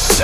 just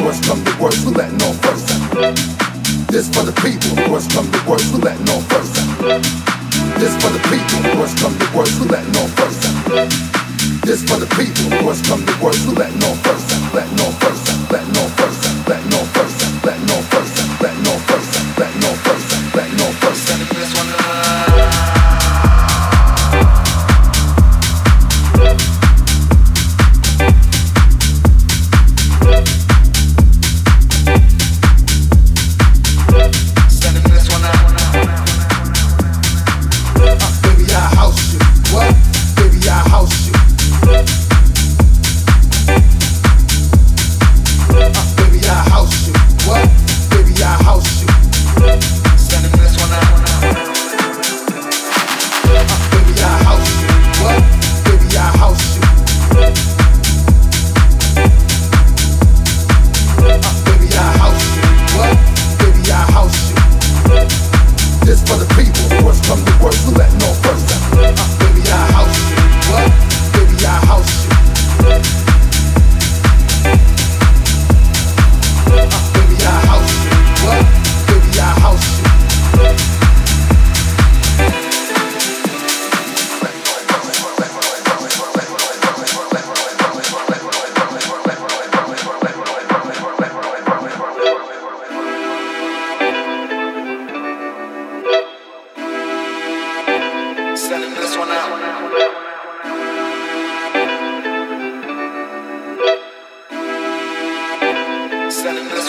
worst come to worst, we're letting off first. This for the people, worst come to worst, we're letting off first. This for the people, worst come to worst, we're letting on first. This for the people, worst come to worst, we're letting off first. Letting off first, letting off first, letting off first, letting off.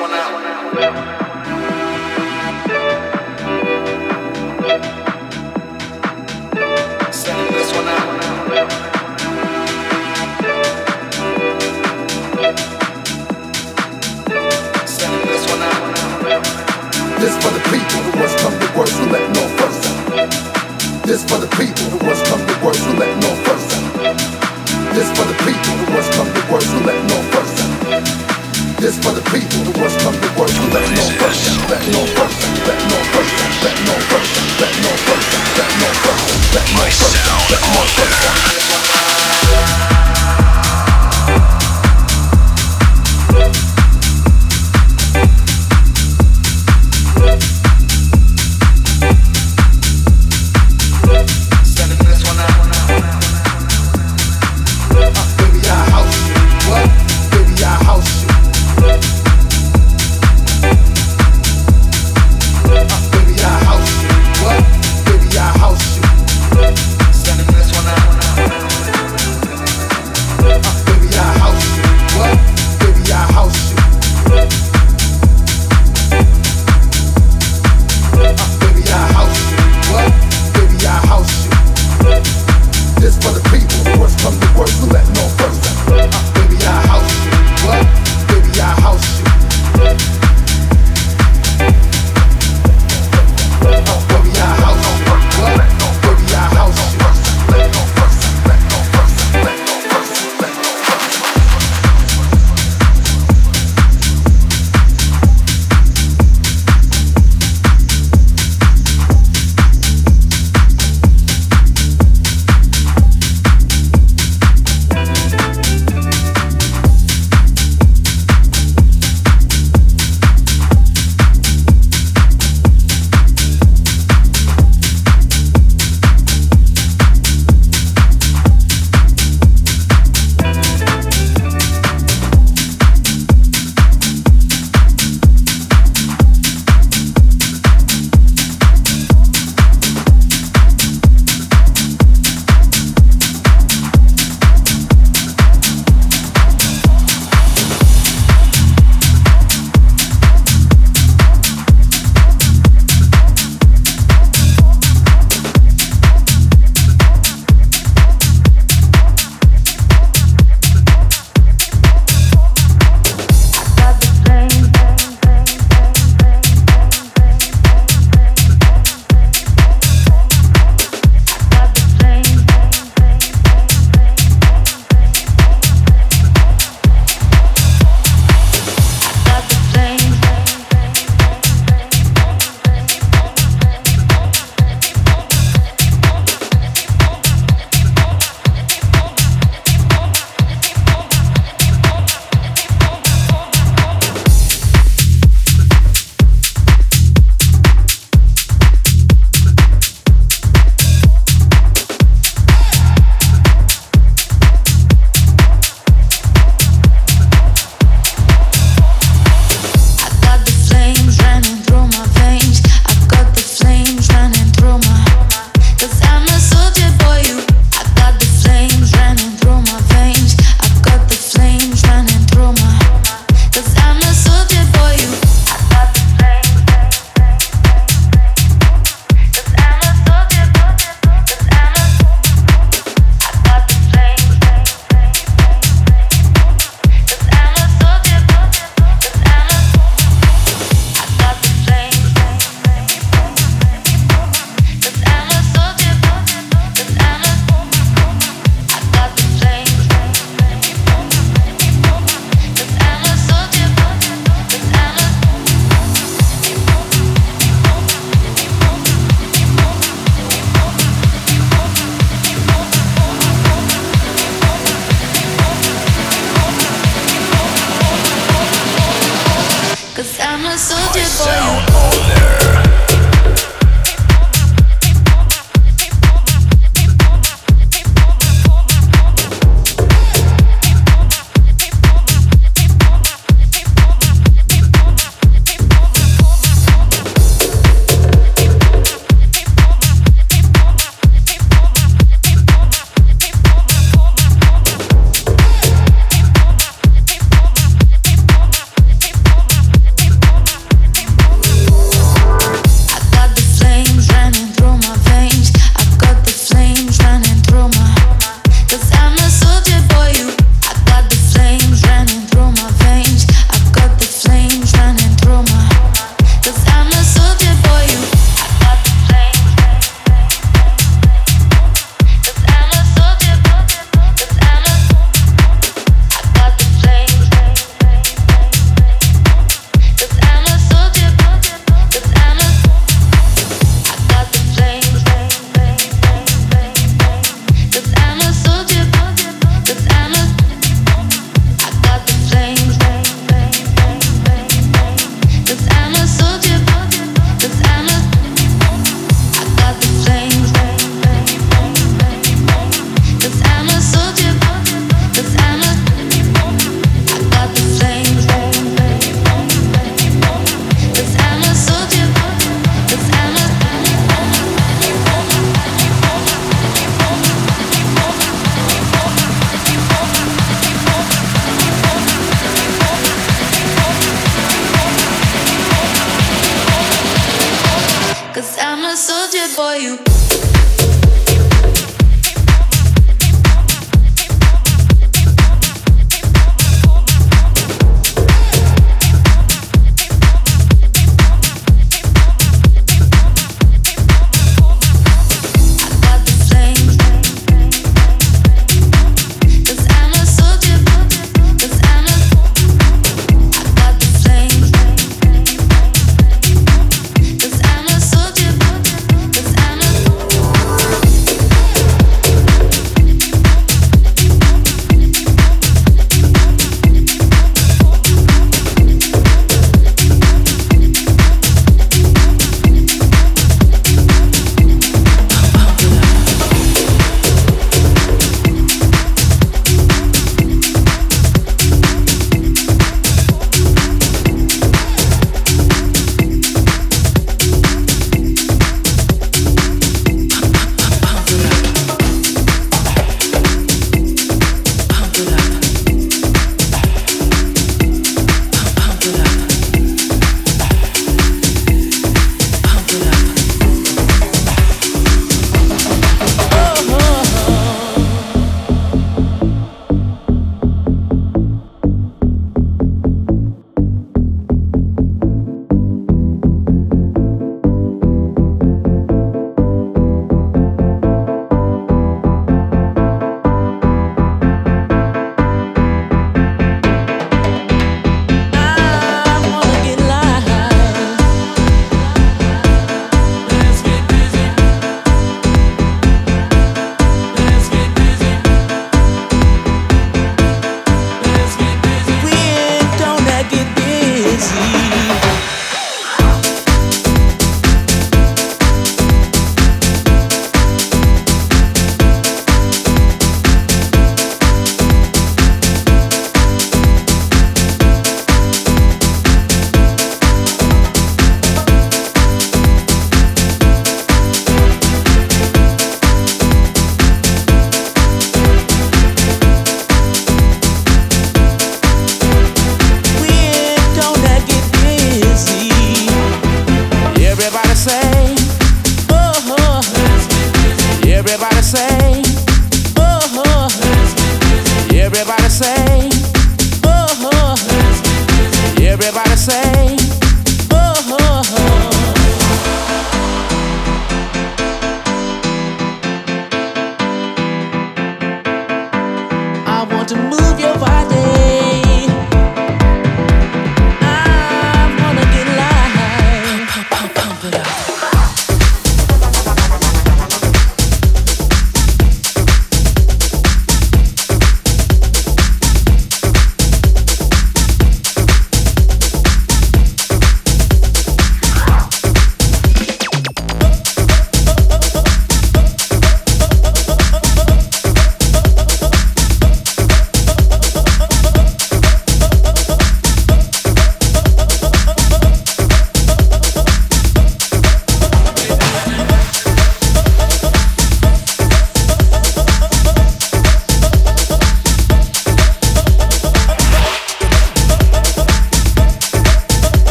one out. This for the people who once come to worse, who let no first. This for the people who once come to worse, who let no first. This for the people who once come to worse, who let no first this for the people The worst come to worst. Who let no first, Let no first, Let no first, Let no first, Let no first, Let no first, letting on first, letting first.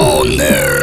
Honor.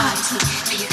body, feel